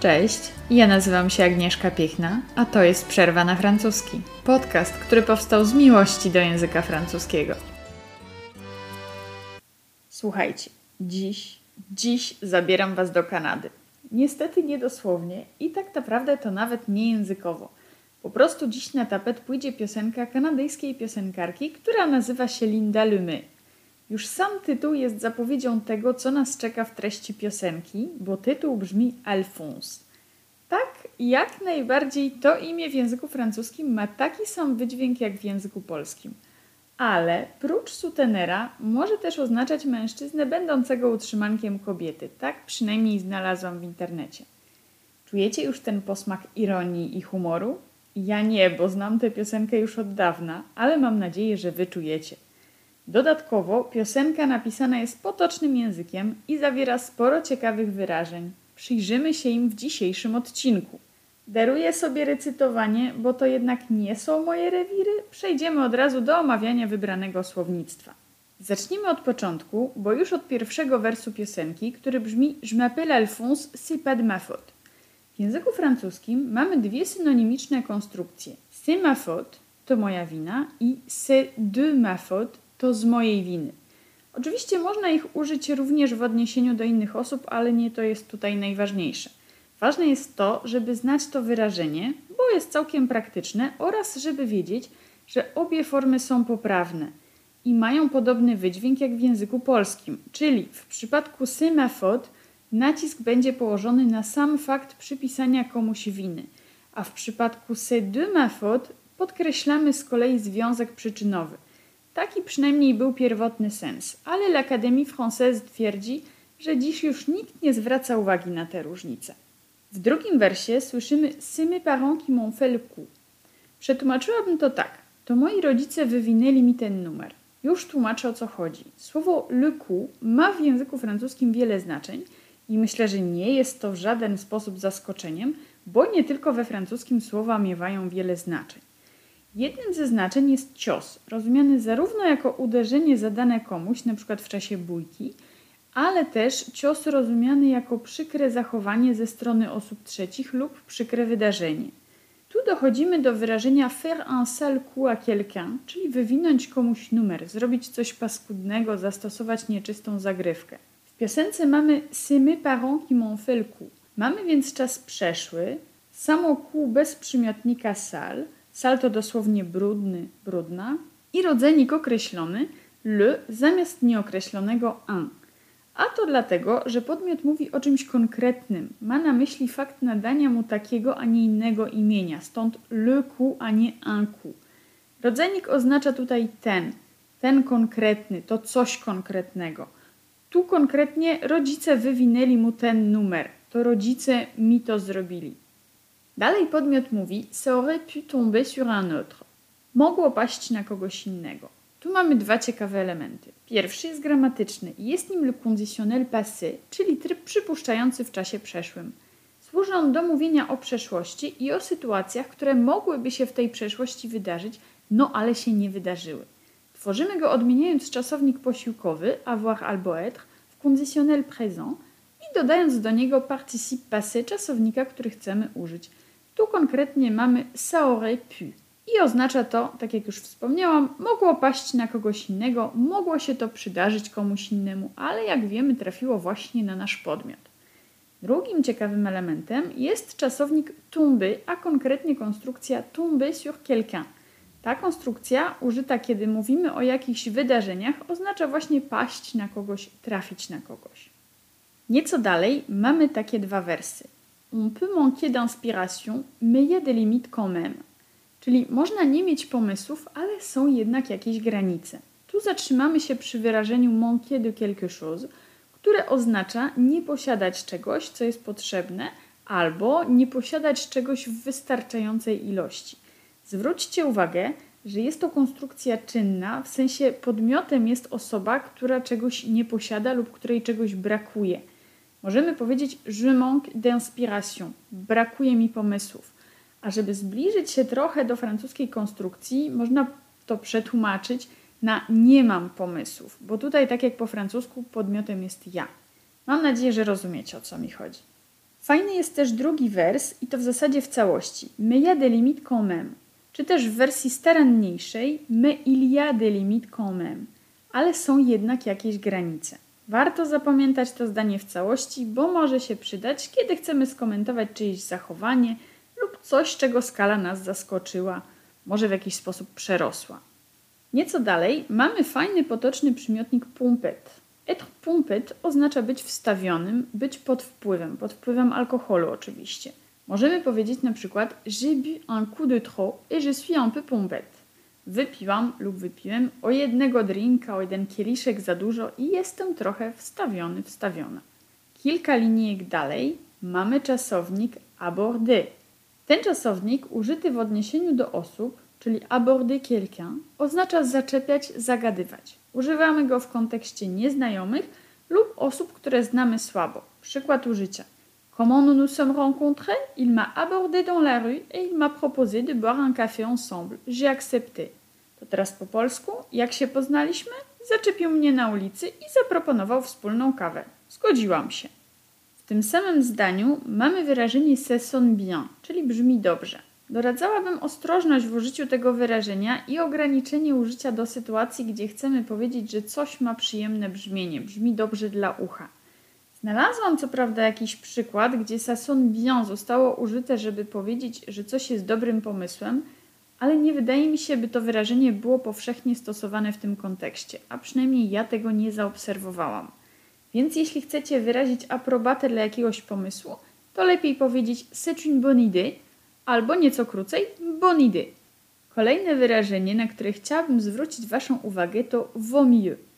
Cześć, ja nazywam się Agnieszka Piechna, a to jest Przerwa na francuski. Podcast, który powstał z miłości do języka francuskiego. Słuchajcie, dziś, dziś zabieram Was do Kanady. Niestety nie dosłownie i tak naprawdę to nawet nie językowo. Po prostu dziś na tapet pójdzie piosenka kanadyjskiej piosenkarki, która nazywa się Linda Lumy. Już sam tytuł jest zapowiedzią tego, co nas czeka w treści piosenki, bo tytuł brzmi Alphonse. Tak, jak najbardziej to imię w języku francuskim ma taki sam wydźwięk jak w języku polskim. Ale prócz sutenera może też oznaczać mężczyznę będącego utrzymankiem kobiety. Tak przynajmniej znalazłam w internecie. Czujecie już ten posmak ironii i humoru? Ja nie, bo znam tę piosenkę już od dawna, ale mam nadzieję, że wy czujecie. Dodatkowo piosenka napisana jest potocznym językiem i zawiera sporo ciekawych wyrażeń. Przyjrzymy się im w dzisiejszym odcinku. Daruję sobie recytowanie, bo to jednak nie są moje rewiry. Przejdziemy od razu do omawiania wybranego słownictwa. Zacznijmy od początku, bo już od pierwszego wersu piosenki, który brzmi Je m'appelle Alphonse, c'est pas de ma faute. W języku francuskim mamy dwie synonimiczne konstrukcje. C'est ma faute to moja wina i c'est de ma faute to z mojej winy. Oczywiście można ich użyć również w odniesieniu do innych osób, ale nie to jest tutaj najważniejsze. Ważne jest to, żeby znać to wyrażenie, bo jest całkiem praktyczne oraz żeby wiedzieć, że obie formy są poprawne i mają podobny wydźwięk jak w języku polskim, czyli w przypadku faute nacisk będzie położony na sam fakt przypisania komuś winy, a w przypadku faute podkreślamy z kolei związek przyczynowy. Taki przynajmniej był pierwotny sens, ale l'Académie Française twierdzi, że dziś już nikt nie zwraca uwagi na te różnice. W drugim wersie słyszymy C'est mes parents qui m'ont fait le coup. Przetłumaczyłabym to tak. To moi rodzice wywinęli mi ten numer. Już tłumaczę o co chodzi. Słowo le coup ma w języku francuskim wiele znaczeń i myślę, że nie jest to w żaden sposób zaskoczeniem, bo nie tylko we francuskim słowa miewają wiele znaczeń. Jednym ze znaczeń jest cios, rozumiany zarówno jako uderzenie zadane komuś, np. w czasie bójki, ale też cios rozumiany jako przykre zachowanie ze strony osób trzecich lub przykre wydarzenie. Tu dochodzimy do wyrażenia faire un sale coup à quelqu'un, czyli wywinąć komuś numer, zrobić coś paskudnego, zastosować nieczystą zagrywkę. W piosence mamy c'est mes parents qui m'ont fait le coup. Mamy więc czas przeszły, samo coup bez przymiotnika sal, sal to dosłownie brudny, brudna i rodzenik określony le zamiast nieokreślonego un. A to dlatego, że podmiot mówi o czymś konkretnym, ma na myśli fakt nadania mu takiego, a nie innego imienia, stąd le coup, a nie un. Rodzenik oznacza tutaj ten, ten konkretny, to coś konkretnego. Tu konkretnie rodzice wywinęli mu ten numer, to rodzice mi to zrobili. Dalej podmiot mówi, ça aurait pu tomber sur un autre. Mogło paść na kogoś innego. Tu mamy dwa ciekawe elementy. Pierwszy jest gramatyczny i jest nim le conditionnel passé, czyli tryb przypuszczający w czasie przeszłym. Służy on do mówienia o przeszłości i o sytuacjach, które mogłyby się w tej przeszłości wydarzyć, no ale się nie wydarzyły. Tworzymy go odmieniając czasownik posiłkowy avoir albo être w conditionnel présent i dodając do niego participe passé czasownika, który chcemy użyć. Tu konkretnie mamy ça aurait pu. I oznacza to, tak jak już wspomniałam, mogło paść na kogoś innego, mogło się to przydarzyć komuś innemu, ale jak wiemy, trafiło właśnie na nasz podmiot. Drugim ciekawym elementem jest czasownik tomber, a konkretnie konstrukcja tomber sur quelqu'un. Ta konstrukcja, użyta kiedy mówimy o jakichś wydarzeniach, oznacza właśnie paść na kogoś, trafić na kogoś. Nieco dalej mamy takie dwa wersy. On peut manquer d'inspiration, mais il y des limites quand même. Czyli można nie mieć pomysłów, ale są jednak jakieś granice. Tu zatrzymamy się przy wyrażeniu manquer de quelque chose, które oznacza nie posiadać czegoś, co jest potrzebne, albo nie posiadać czegoś w wystarczającej ilości. Zwróćcie uwagę, że jest to konstrukcja czynna, w sensie podmiotem jest osoba, która czegoś nie posiada lub której czegoś brakuje. Możemy powiedzieć je manque d'inspiration, brakuje mi pomysłów. A żeby zbliżyć się trochę do francuskiej konstrukcji, można to przetłumaczyć na nie mam pomysłów, bo tutaj, tak jak po francusku, podmiotem jest ja. Mam nadzieję, że rozumiecie o co mi chodzi. Fajny jest też drugi wers i to w zasadzie w całości. Mais y a des limites quand même. Czy też w wersji staranniejszej Mais il y a des limites quand même. Ale są jednak jakieś granice. Warto zapamiętać to zdanie w całości, bo może się przydać, kiedy chcemy skomentować czyjeś zachowanie lub coś, czego skala nas zaskoczyła, może w jakiś sposób przerosła. Nieco dalej mamy fajny potoczny przymiotnik pumpet. Être pumpet oznacza być wstawionym, być pod wpływem, pod wpływem alkoholu oczywiście. Możemy powiedzieć na przykład J'ai bu un coup de trop et je suis un peu pompette. Wypiłam lub wypiłem o jednego drinka, o jeden kieliszek za dużo i jestem trochę wstawiony, wstawiona. Kilka linijek dalej mamy czasownik aborder. Ten czasownik użyty w odniesieniu do osób, czyli aborder quelqu'un, oznacza zaczepiać, zagadywać. Używamy go w kontekście nieznajomych lub osób, które znamy słabo. Przykład użycia. Comment nous nous sommes rencontrés Il m'a abordé dans la rue et il m'a proposé de boire un café ensemble. J'ai accepté. To teraz po polsku. Jak się poznaliśmy? Zaczepił mnie na ulicy i zaproponował wspólną kawę. Zgodziłam się. W tym samym zdaniu mamy wyrażenie se sonne bien, czyli brzmi dobrze. Doradzałabym ostrożność w użyciu tego wyrażenia i ograniczenie użycia do sytuacji, gdzie chcemy powiedzieć, że coś ma przyjemne brzmienie, brzmi dobrze dla ucha. Znalazłam co prawda jakiś przykład, gdzie sason bien zostało użyte, żeby powiedzieć, że coś jest dobrym pomysłem, ale nie wydaje mi się, by to wyrażenie było powszechnie stosowane w tym kontekście, a przynajmniej ja tego nie zaobserwowałam. Więc jeśli chcecie wyrazić aprobatę dla jakiegoś pomysłu, to lepiej powiedzieć c'est une bonne idée albo nieco krócej bonne idée. Kolejne wyrażenie, na które chciałabym zwrócić Waszą uwagę, to vaut mieux.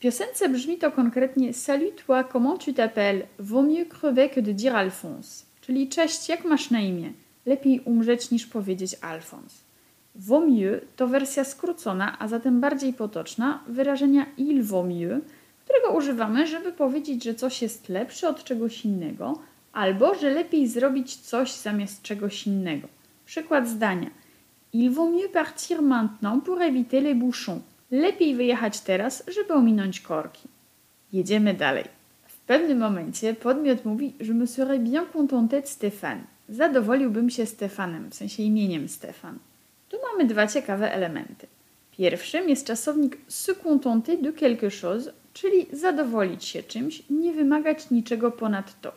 Piosence brzmi to konkretnie Salut toi, comment tu t'appelles? Vaut mieux crever que de dire Alphonse. Czyli cześć, jak masz na imię? Lepiej umrzeć niż powiedzieć Alphonse. Vaut mieux to wersja skrócona, a zatem bardziej potoczna wyrażenia il vaut mieux, którego używamy, żeby powiedzieć, że coś jest lepsze od czegoś innego, albo że lepiej zrobić coś zamiast czegoś innego. Przykład zdania. Il vaut mieux partir maintenant pour éviter les bouchons. Lepiej wyjechać teraz, żeby ominąć korki. Jedziemy dalej. W pewnym momencie podmiot mówi, że me serais bien contenté de Stéphane. Zadowoliłbym się Stefanem, w sensie imieniem Stefan. Tu mamy dwa ciekawe elementy. Pierwszym jest czasownik se contenter de quelque chose, czyli zadowolić się czymś, nie wymagać niczego ponad to.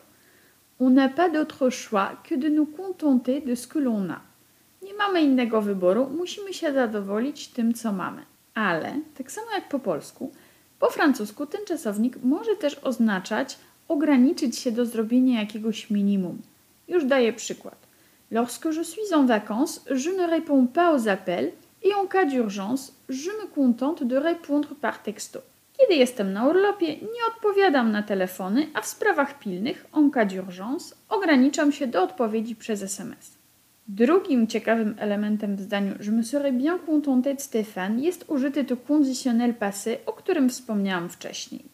On n'a pas d'autre choix que de nous contenter de ce que l'on a. Nie mamy innego wyboru, musimy się zadowolić tym, co mamy. Ale, tak samo jak po polsku, po francusku ten czasownik może też oznaczać ograniczyć się do zrobienia jakiegoś minimum. Już daję przykład. Lorsque je suis en vacances, je ne réponds pas aux appels et en cas d'urgence, je me contente de répondre par texto. Kiedy jestem na urlopie, nie odpowiadam na telefony, a w sprawach pilnych, en cas d'urgence, ograniczam się do odpowiedzi przez SMS. Drugim ciekawym elementem w zdaniu Je me serais bien contenté de Stéphane jest użyty tu conditionnel passé, o którym wspomniałam wcześniej.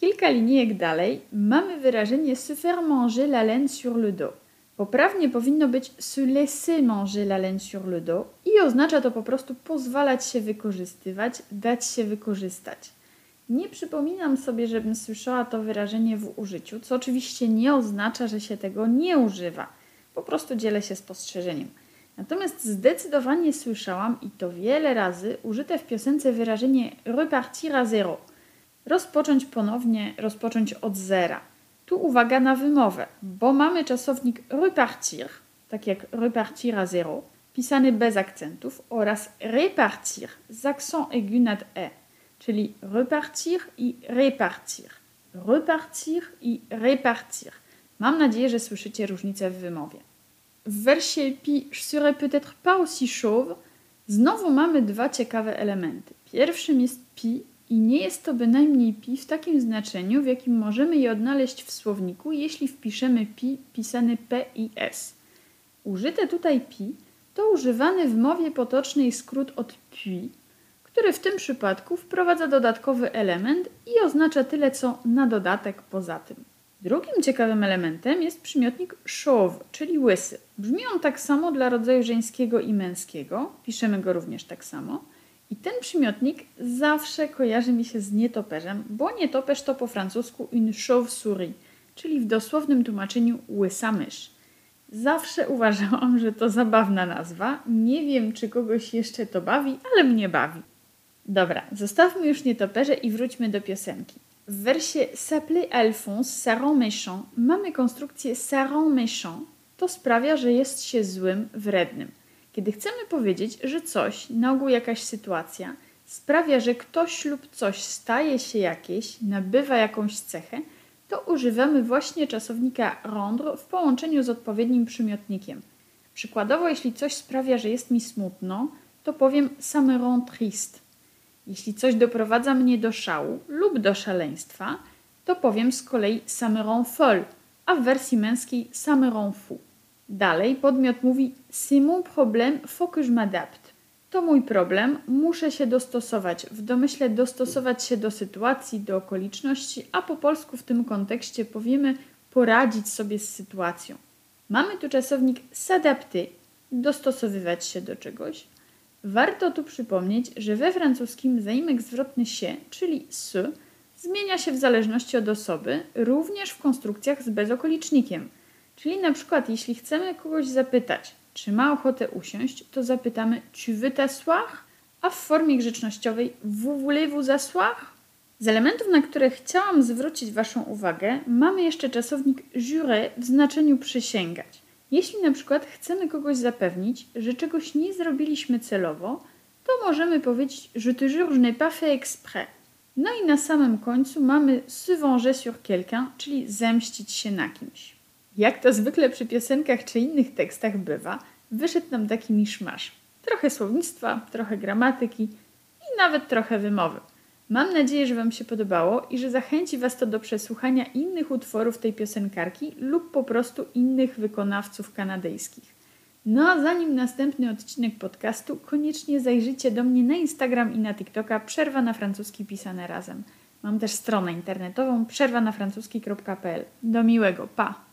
Kilka linijek dalej mamy wyrażenie se faire manger la laine sur le dos. Poprawnie powinno być se laisser manger la laine sur le dos i oznacza to po prostu pozwalać się wykorzystywać, dać się wykorzystać. Nie przypominam sobie, żebym słyszała to wyrażenie w użyciu, co oczywiście nie oznacza, że się tego nie używa. Po prostu dzielę się spostrzeżeniem. Natomiast zdecydowanie słyszałam, i to wiele razy, użyte w piosence wyrażenie repartir à zéro. Rozpocząć ponownie, rozpocząć od zera. Tu uwaga na wymowę, bo mamy czasownik repartir, tak jak repartir à zéro, pisany bez akcentów, oraz repartir z accent aigu nad e czyli repartir i repartir. Repartir i repartir. Mam nadzieję, że słyszycie różnicę w wymowie. W wersie pi serai peut-être pas aussi chauve znowu mamy dwa ciekawe elementy. Pierwszym jest pi i nie jest to bynajmniej pi w takim znaczeniu, w jakim możemy je odnaleźć w słowniku, jeśli wpiszemy pi pisany p i s. Użyte tutaj pi to używany w mowie potocznej skrót od puis, który w tym przypadku wprowadza dodatkowy element i oznacza tyle co na dodatek poza tym. Drugim ciekawym elementem jest przymiotnik chauve, czyli łysy. Brzmi on tak samo dla rodzaju żeńskiego i męskiego, piszemy go również tak samo. I ten przymiotnik zawsze kojarzy mi się z nietoperzem, bo nietoperz to po francusku une chauve-souris, czyli w dosłownym tłumaczeniu łysa mysz. Zawsze uważałam, że to zabawna nazwa. Nie wiem, czy kogoś jeszcze to bawi, ale mnie bawi. Dobra, zostawmy już nietoperze i wróćmy do piosenki. W wersie S'appelait Alphonse, Saran méchant mamy konstrukcję Saran méchant. To sprawia, że jest się złym, wrednym. Kiedy chcemy powiedzieć, że coś, na ogół jakaś sytuacja, sprawia, że ktoś lub coś staje się jakieś, nabywa jakąś cechę, to używamy właśnie czasownika rendre w połączeniu z odpowiednim przymiotnikiem. Przykładowo, jeśli coś sprawia, że jest mi smutno, to powiem ça me rend triste. Jeśli coś doprowadza mnie do szału lub do szaleństwa, to powiem z kolei ça me rend folle, a w wersji męskiej ça me rend fou. Dalej podmiot mówi c'est mon problème, faut que je m'adapte. To mój problem, muszę się dostosować. W domyśle dostosować się do sytuacji, do okoliczności, a po polsku w tym kontekście powiemy poradzić sobie z sytuacją. Mamy tu czasownik s'adapter, dostosowywać się do czegoś. Warto tu przypomnieć, że we francuskim zaimek zwrotny się, czyli s, zmienia się w zależności od osoby, również w konstrukcjach z bezokolicznikiem. Czyli na przykład jeśli chcemy kogoś zapytać, czy ma ochotę usiąść, to zapytamy tu veux t'asseoir? A w formie grzecznościowej vous voulez vous asseoir? Z elementów, na które chciałam zwrócić Waszą uwagę, mamy jeszcze czasownik jurer w znaczeniu przysięgać. Jeśli na przykład chcemy kogoś zapewnić, że czegoś nie zrobiliśmy celowo, to możemy powiedzieć je te jure, je n'ai pas fait exprès. No i na samym końcu mamy se venger sur quelqu'un, czyli zemścić się na kimś. Jak to zwykle przy piosenkach czy innych tekstach bywa, wyszedł nam taki miszmasz. Trochę słownictwa, trochę gramatyki i nawet trochę wymowy. Mam nadzieję, że Wam się podobało i że zachęci Was to do przesłuchania innych utworów tej piosenkarki lub po prostu innych wykonawców kanadyjskich. No a zanim następny odcinek podcastu, koniecznie zajrzyjcie do mnie na Instagram i na TikToka Przerwa na francuski pisane razem. Mam też stronę internetową przerwanafrancuski.pl. Do miłego, pa!